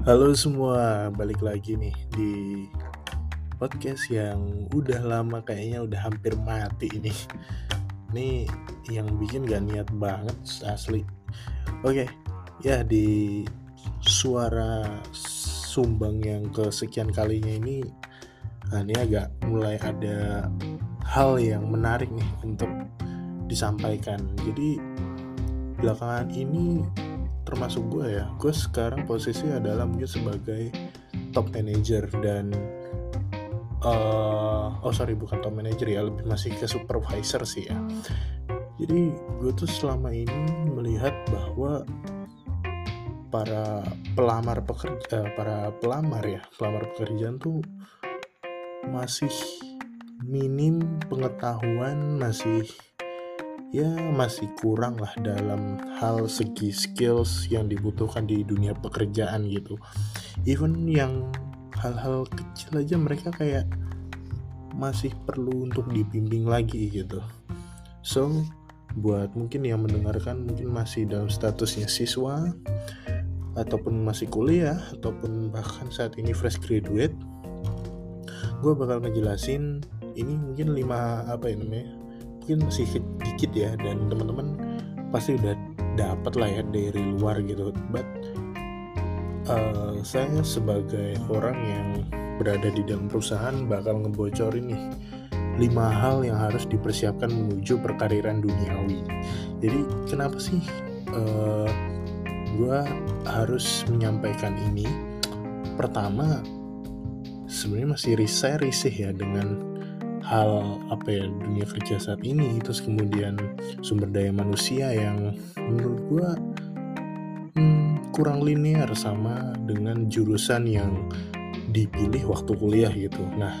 Halo semua, balik lagi nih di podcast yang udah lama kayaknya udah hampir mati ini. Ini yang bikin gak niat banget asli. Oke, ya di suara sumbang yang kesekian kalinya ini, nah ini agak mulai ada hal yang menarik nih untuk disampaikan. Jadi belakangan ini termasuk gue ya. Gue sekarang posisi adalah mungkin sebagai top manager dan uh, oh sorry bukan top manager ya lebih masih ke supervisor sih ya. Jadi gue tuh selama ini melihat bahwa para pelamar pekerja eh, para pelamar ya pelamar pekerjaan tuh masih minim pengetahuan masih ya masih kurang lah dalam hal segi skills yang dibutuhkan di dunia pekerjaan gitu. Even yang hal-hal kecil aja mereka kayak masih perlu untuk dibimbing lagi gitu. So buat mungkin yang mendengarkan mungkin masih dalam statusnya siswa ataupun masih kuliah ataupun bahkan saat ini fresh graduate gue bakal ngejelasin ini mungkin lima apa ya namanya mungkin masih dikit ya dan teman-teman pasti udah dapat lah ya dari luar gitu. But uh, saya sebagai orang yang berada di dalam perusahaan bakal ngebocorin nih lima hal yang harus dipersiapkan menuju perkariran duniawi. Jadi kenapa sih uh, eh, gue harus menyampaikan ini? Pertama sebenarnya masih risih risih ya dengan hal apa ya dunia kerja saat ini terus kemudian sumber daya manusia yang menurut gue hmm, kurang linear sama dengan jurusan yang dipilih waktu kuliah gitu. Nah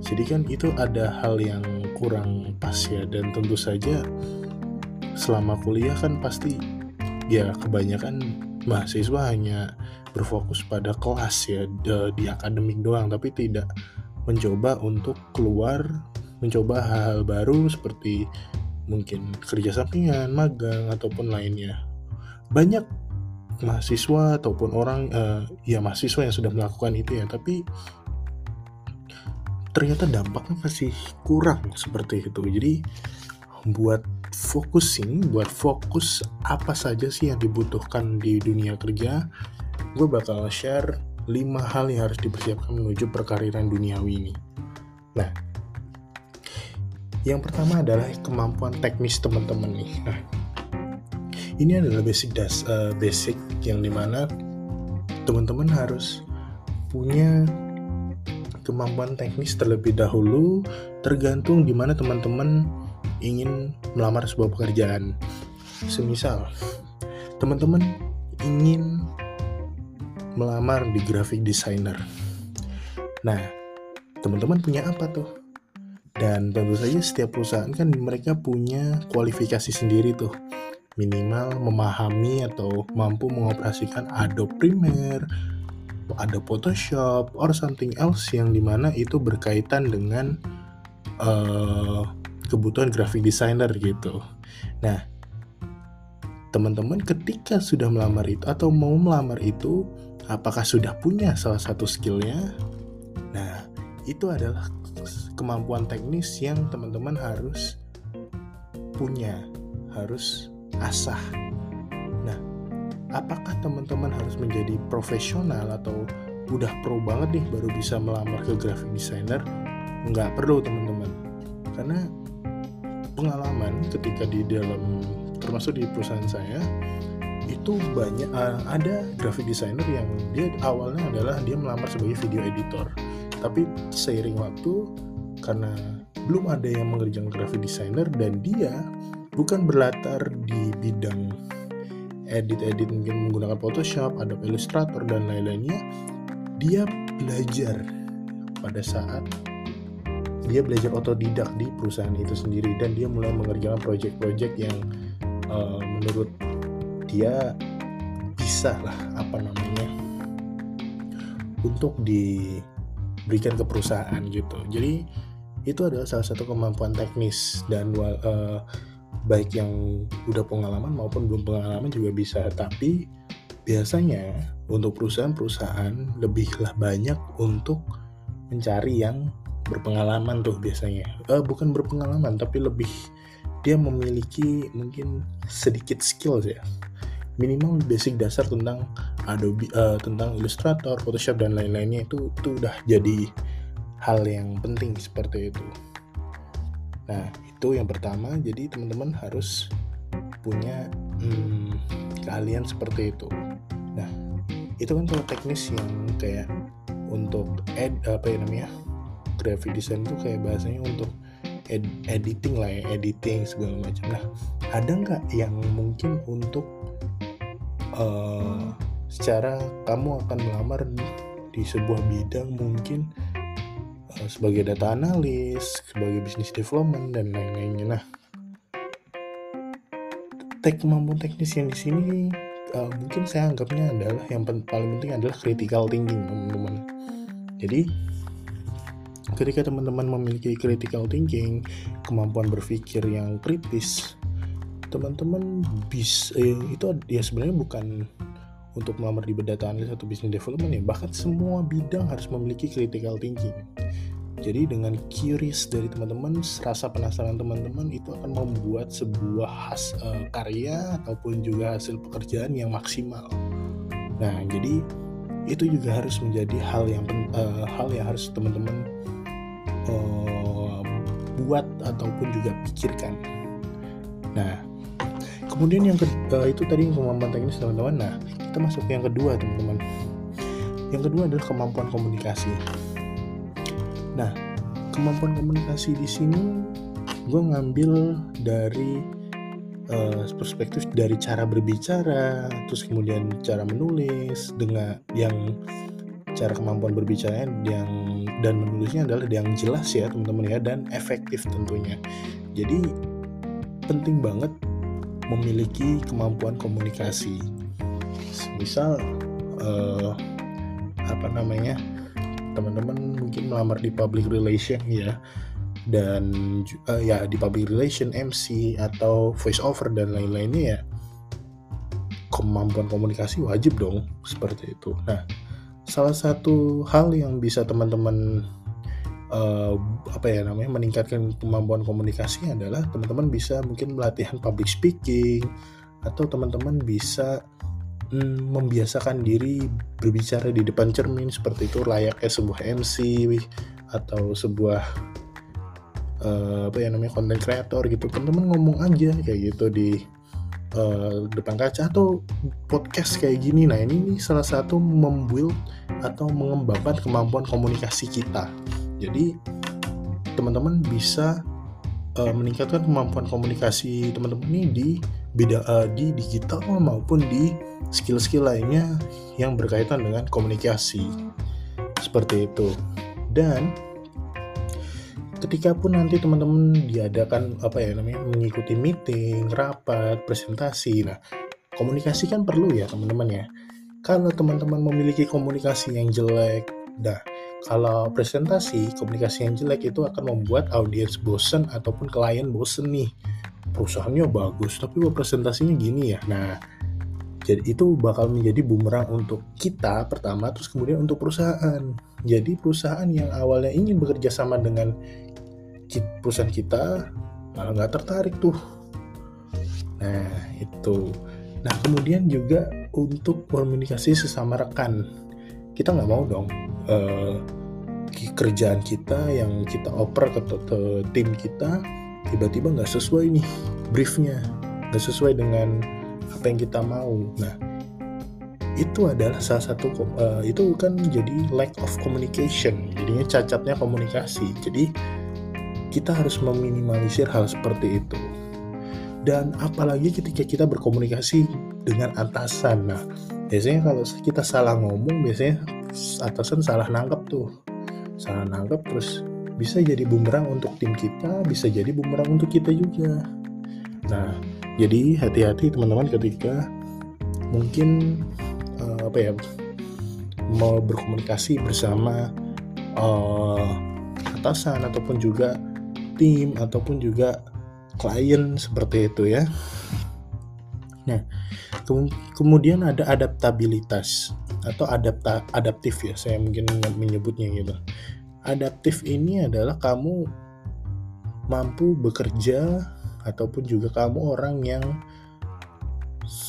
jadi kan itu ada hal yang kurang pas ya dan tentu saja selama kuliah kan pasti ya kebanyakan mahasiswa hanya berfokus pada kelas ya di akademik doang tapi tidak mencoba untuk keluar mencoba hal-hal baru seperti mungkin kerja sampingan, magang ataupun lainnya. Banyak mahasiswa ataupun orang uh, ya mahasiswa yang sudah melakukan itu ya, tapi ternyata dampaknya masih kurang seperti itu. Jadi buat focusing, buat fokus apa saja sih yang dibutuhkan di dunia kerja, gue bakal share lima hal yang harus dipersiapkan menuju perkariran duniawi ini. Nah, yang pertama adalah kemampuan teknis teman-teman nih. Nah, ini adalah basic das uh, basic yang di mana teman-teman harus punya kemampuan teknis terlebih dahulu tergantung di mana teman-teman ingin melamar sebuah pekerjaan. Semisal teman-teman ingin melamar di graphic designer. Nah, teman-teman punya apa tuh? Dan tentu saja setiap perusahaan kan mereka punya kualifikasi sendiri tuh. Minimal memahami atau mampu mengoperasikan Adobe Premiere, Adobe Photoshop, or something else yang di mana itu berkaitan dengan uh, kebutuhan graphic designer gitu. Nah, teman-teman ketika sudah melamar itu atau mau melamar itu Apakah sudah punya salah satu skillnya? Nah, itu adalah kemampuan teknis yang teman-teman harus punya, harus asah. Nah, apakah teman-teman harus menjadi profesional atau udah pro banget nih baru bisa melamar ke graphic designer? Nggak perlu teman-teman, karena pengalaman ketika di dalam termasuk di perusahaan saya itu banyak uh, ada graphic designer yang dia awalnya adalah dia melamar sebagai video editor. Tapi seiring waktu karena belum ada yang mengerjakan graphic designer dan dia bukan berlatar di bidang edit-edit mungkin menggunakan Photoshop, Adobe Illustrator dan lain-lainnya dia belajar pada saat dia belajar otodidak di perusahaan itu sendiri dan dia mulai mengerjakan project-project yang uh, menurut dia bisa lah apa namanya untuk diberikan ke perusahaan gitu jadi itu adalah salah satu kemampuan teknis dan uh, baik yang udah pengalaman maupun belum pengalaman juga bisa tapi biasanya untuk perusahaan-perusahaan lebihlah banyak untuk mencari yang berpengalaman tuh biasanya. Uh, bukan berpengalaman tapi lebih dia memiliki mungkin sedikit skill ya. Minimal basic dasar tentang Adobe uh, tentang Illustrator, Photoshop dan lain-lainnya itu itu udah jadi hal yang penting seperti itu. Nah, itu yang pertama. Jadi teman-teman harus punya hmm, keahlian seperti itu. Nah, itu kan kalau teknis yang kayak untuk ed apa ya namanya graphic design itu kayak bahasanya untuk ed, editing lah ya editing segala macam nah ada nggak yang mungkin untuk uh, secara kamu akan melamar di sebuah bidang mungkin uh, sebagai data analis sebagai business development dan lain-lainnya. Nah tek kemampuan teknis yang di sini uh, mungkin saya anggapnya adalah yang paling penting adalah critical thinking teman-teman. Jadi ketika teman-teman memiliki critical thinking kemampuan berpikir yang kritis teman-teman bisa eh, itu ya sebenarnya bukan untuk melamar di data analis atau business development ya bahkan semua bidang harus memiliki critical thinking jadi dengan curious dari teman-teman, rasa penasaran teman-teman itu akan membuat sebuah has, uh, karya ataupun juga hasil pekerjaan yang maksimal. Nah, jadi itu juga harus menjadi hal yang uh, hal yang harus teman-teman uh, buat ataupun juga pikirkan. Nah, kemudian yang ke, uh, itu tadi kemampuan teknis teman-teman. Nah, kita masuk ke yang kedua teman-teman. Yang kedua adalah kemampuan komunikasi Nah, kemampuan komunikasi di sini gue ngambil dari uh, perspektif dari cara berbicara, terus kemudian cara menulis dengan yang cara kemampuan berbicara yang dan menulisnya adalah yang jelas ya teman-teman ya dan efektif tentunya. Jadi penting banget memiliki kemampuan komunikasi. Misal uh, apa namanya? teman-teman mungkin melamar di public relation ya dan uh, ya di public relation MC atau voice over dan lain-lainnya ya kemampuan komunikasi wajib dong seperti itu. Nah, salah satu hal yang bisa teman-teman uh, apa ya namanya meningkatkan kemampuan komunikasi adalah teman-teman bisa mungkin melatihan public speaking atau teman-teman bisa hmm, membiasakan diri berbicara di depan cermin seperti itu layaknya sebuah MC atau sebuah uh, apa ya namanya content creator gitu. Teman-teman ngomong aja kayak gitu di uh, depan kaca atau podcast kayak gini. Nah ini, ini salah satu membuild atau mengembangkan kemampuan komunikasi kita jadi teman-teman bisa uh, meningkatkan kemampuan komunikasi teman-teman ini di beda uh, di digital maupun di skill-skill lainnya yang berkaitan dengan komunikasi seperti itu dan ketika pun nanti teman-teman diadakan apa ya namanya mengikuti meeting, rapat, presentasi. Nah, komunikasi kan perlu ya teman-teman ya. Kalau teman-teman memiliki komunikasi yang jelek, dah kalau presentasi komunikasi yang jelek itu akan membuat audiens bosen ataupun klien bosen nih perusahaannya bagus tapi presentasinya gini ya nah jadi itu bakal menjadi bumerang untuk kita pertama, terus kemudian untuk perusahaan. Jadi perusahaan yang awalnya ingin bekerja sama dengan perusahaan kita malah nggak tertarik tuh. Nah itu. Nah kemudian juga untuk komunikasi sesama rekan, kita nggak mau dong uh, kerjaan kita yang kita oper ke, ke tim kita tiba-tiba nggak sesuai nih briefnya, nggak sesuai dengan apa yang kita mau. Nah, itu adalah salah satu uh, itu kan jadi lack of communication, jadinya cacatnya komunikasi. Jadi kita harus meminimalisir hal seperti itu. Dan apalagi ketika kita berkomunikasi dengan atasan. Nah, biasanya kalau kita salah ngomong, biasanya atasan salah nangkep tuh. Salah nangkep terus bisa jadi bumerang untuk tim kita, bisa jadi bumerang untuk kita juga. Nah, jadi hati-hati teman-teman ketika mungkin uh, apa ya mau berkomunikasi bersama uh, atasan ataupun juga tim ataupun juga klien seperti itu ya. Nah, kemudian ada adaptabilitas atau adapta adaptif ya saya mungkin menyebutnya gitu adaptif ini adalah kamu mampu bekerja ataupun juga kamu orang yang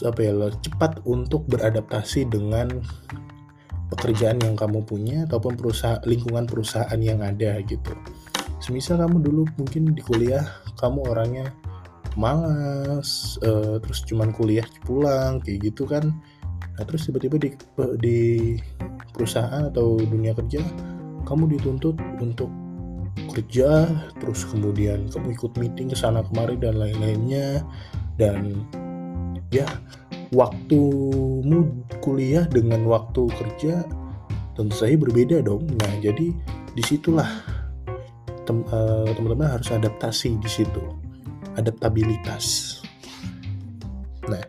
apa ya cepat untuk beradaptasi dengan pekerjaan yang kamu punya ataupun perusahaan lingkungan perusahaan yang ada gitu. Semisal kamu dulu mungkin di kuliah kamu orangnya malas, uh, terus cuman kuliah pulang kayak gitu kan. Nah terus tiba-tiba di, di perusahaan atau dunia kerja kamu dituntut untuk kerja terus kemudian kamu ikut meeting ke sana kemari dan lain-lainnya. Dan ya waktumu kuliah dengan waktu kerja tentu saja berbeda dong. Nah jadi di situlah eh, teman-teman harus adaptasi di situ. Adaptabilitas. Nah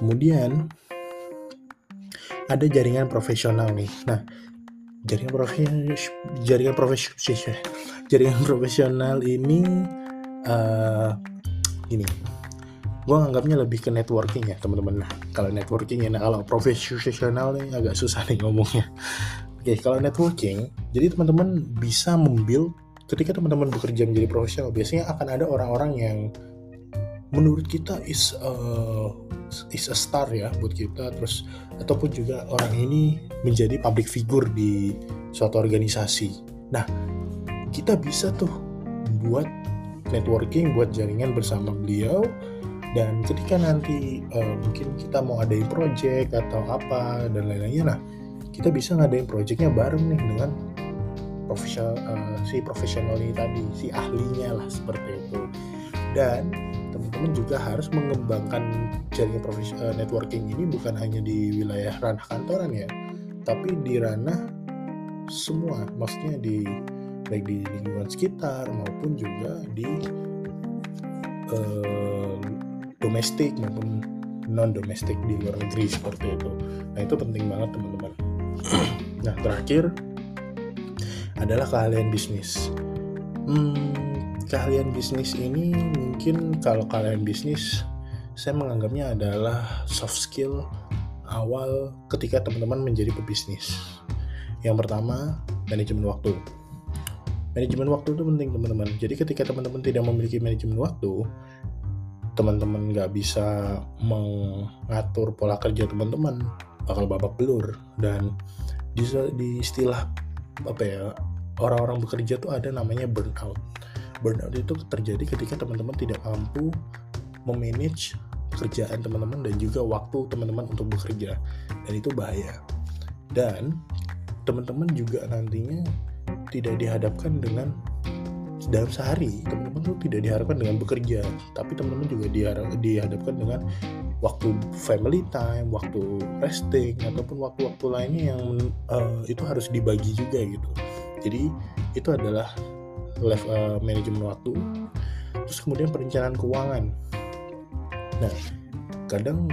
kemudian ada jaringan profesional nih. Nah jaringan profesional jaringan profesional jaringan profesional ini uh, gini. Gue anggapnya lebih ke networking ya teman-teman. Nah kalau networking ya nah kalau profesional nih agak susah nih ngomongnya. Oke kalau networking jadi teman-teman bisa membuild ketika teman-teman bekerja menjadi profesional biasanya akan ada orang-orang yang menurut kita is a, is a star ya buat kita terus ataupun juga orang ini menjadi public figure di suatu organisasi. Nah, kita bisa tuh buat networking, buat jaringan bersama beliau dan ketika nanti uh, mungkin kita mau adain project atau apa dan lain-lainnya, nah kita bisa ngadain projectnya bareng nih dengan profesional uh, si profesional ini tadi, si ahlinya lah seperti itu. Dan teman-teman juga harus mengembangkan jaringan uh, networking ini bukan hanya di wilayah ranah kantoran ya, tapi di ranah semua, maksudnya di baik di lingkungan sekitar maupun juga di uh, domestik maupun non domestik di luar negeri seperti itu. Nah itu penting banget teman-teman. nah terakhir adalah keahlian bisnis. Hmm, keahlian bisnis ini mungkin kalau kalian bisnis saya menganggapnya adalah soft skill awal ketika teman-teman menjadi pebisnis. Yang pertama, manajemen waktu. Manajemen waktu itu penting teman-teman. Jadi ketika teman-teman tidak memiliki manajemen waktu, teman-teman nggak bisa mengatur pola kerja teman-teman, bakal babak belur. Dan di, di istilah apa ya orang-orang bekerja tuh ada namanya burnout burnout itu terjadi ketika teman-teman tidak mampu memanage pekerjaan teman-teman dan juga waktu teman-teman untuk bekerja dan itu bahaya dan teman-teman juga nantinya tidak dihadapkan dengan dalam sehari teman-teman tuh tidak diharapkan dengan bekerja tapi teman-teman juga dihadapkan dengan waktu family time, waktu resting ataupun waktu-waktu lainnya yang uh, itu harus dibagi juga gitu. Jadi itu adalah level uh, manajemen waktu. Terus kemudian perencanaan keuangan. Nah kadang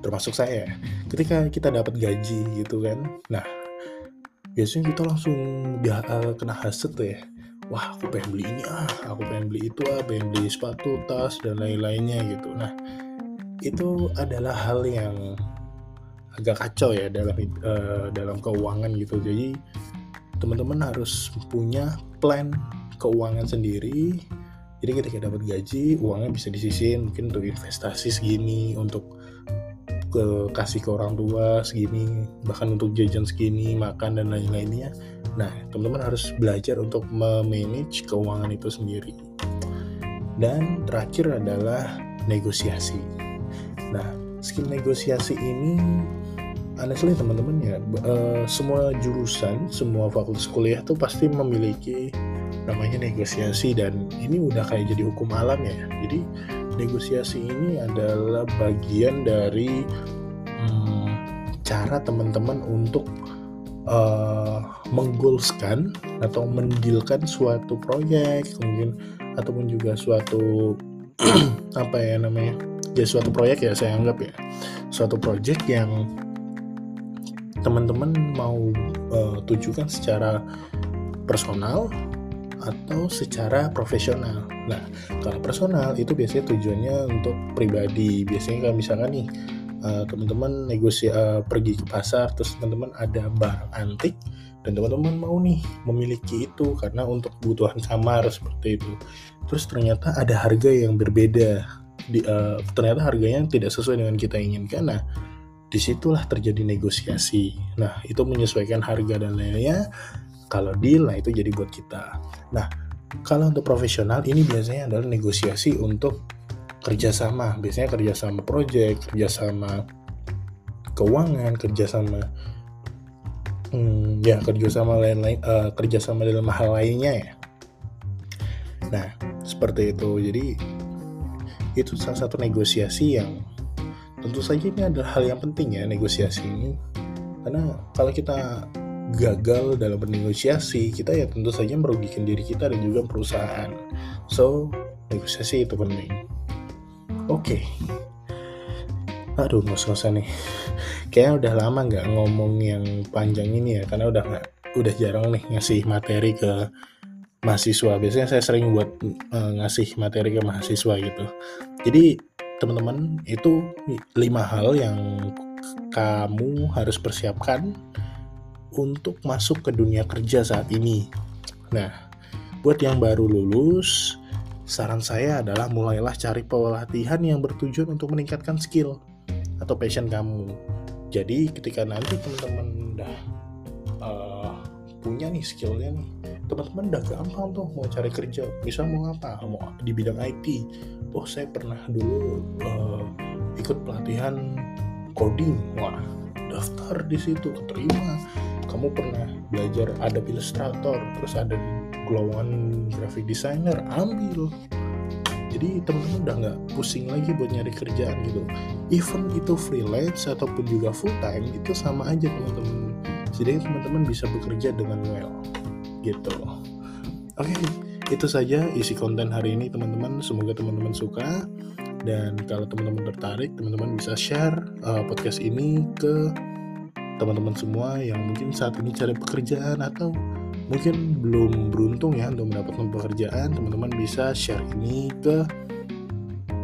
termasuk saya ketika kita dapat gaji gitu kan nah biasanya kita langsung dia, uh, kena hasut tuh ya. Wah aku pengen beli ini ah aku pengen beli itu ah pengen beli sepatu tas dan lain-lainnya gitu. Nah itu adalah hal yang agak kacau ya dalam uh, dalam keuangan gitu. Jadi teman-teman harus punya plan keuangan sendiri. Jadi ketika dapat gaji uangnya bisa disisihin mungkin untuk investasi segini untuk ke kasih ke orang tua segini bahkan untuk jajan segini makan dan lain-lainnya. Nah teman-teman harus belajar untuk memanage keuangan itu sendiri. Dan terakhir adalah negosiasi. Nah skill negosiasi ini honestly teman-teman ya uh, semua jurusan semua fakultas kuliah tuh pasti memiliki namanya negosiasi dan ini udah kayak jadi hukum alam ya. Jadi negosiasi ini adalah bagian dari hmm, cara teman-teman untuk uh, menggolskan atau mendilkan suatu proyek mungkin ataupun juga suatu apa ya namanya ya suatu proyek ya saya anggap ya. Suatu proyek yang teman-teman mau uh, tujukan secara personal atau secara profesional. Nah, kalau personal itu biasanya tujuannya untuk pribadi. Biasanya kalau misalkan nih uh, teman-teman negosi uh, pergi ke pasar terus teman-teman ada barang antik dan teman-teman mau nih memiliki itu karena untuk kebutuhan kamar seperti itu. Terus ternyata ada harga yang berbeda. Di, uh, ternyata harganya tidak sesuai dengan kita inginkan. Nah di situlah terjadi negosiasi. Nah itu menyesuaikan harga dan lainnya kalau deal nah itu jadi buat kita. Nah kalau untuk profesional ini biasanya adalah negosiasi untuk kerjasama. Biasanya kerjasama project kerjasama keuangan kerjasama hmm, ya kerjasama lain-lain uh, kerjasama dalam hal lainnya ya. Nah seperti itu. Jadi itu salah satu negosiasi yang tentu saja ini adalah hal yang penting ya negosiasi ini. Karena kalau kita gagal dalam bernegosiasi kita ya tentu saja merugikan diri kita dan juga perusahaan. So negosiasi itu penting. Oke. Okay. aduh ngos-ngosan nih. Kayaknya udah lama nggak ngomong yang panjang ini ya karena udah nggak udah jarang nih ngasih materi ke mahasiswa. Biasanya saya sering buat uh, ngasih materi ke mahasiswa gitu. Jadi teman-teman itu lima hal yang kamu harus persiapkan untuk masuk ke dunia kerja saat ini. Nah, buat yang baru lulus, saran saya adalah mulailah cari pelatihan yang bertujuan untuk meningkatkan skill atau passion kamu. Jadi ketika nanti teman-teman udah uh, punya nih skillnya nih, teman-teman udah gampang tuh mau cari kerja. Bisa mau apa? Mau di bidang IT. Oh saya pernah dulu uh, ikut pelatihan coding. Wah daftar di situ keterima kamu pernah belajar Adobe Illustrator terus ada golongan graphic designer ambil. Jadi teman-teman udah nggak pusing lagi buat nyari kerjaan gitu. Even itu freelance ataupun juga full time itu sama aja teman-teman. Jadi teman-teman bisa bekerja dengan well gitu. Oke okay, itu saja isi konten hari ini teman-teman. Semoga teman-teman suka. Dan kalau teman-teman tertarik teman-teman bisa share uh, podcast ini ke teman-teman semua yang mungkin saat ini cari pekerjaan atau mungkin belum beruntung ya untuk mendapatkan pekerjaan, teman-teman bisa share ini ke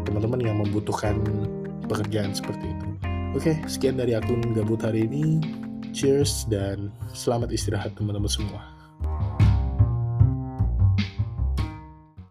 teman-teman yang membutuhkan pekerjaan seperti itu. Oke, sekian dari akun gabut hari ini. Cheers dan selamat istirahat teman-teman semua.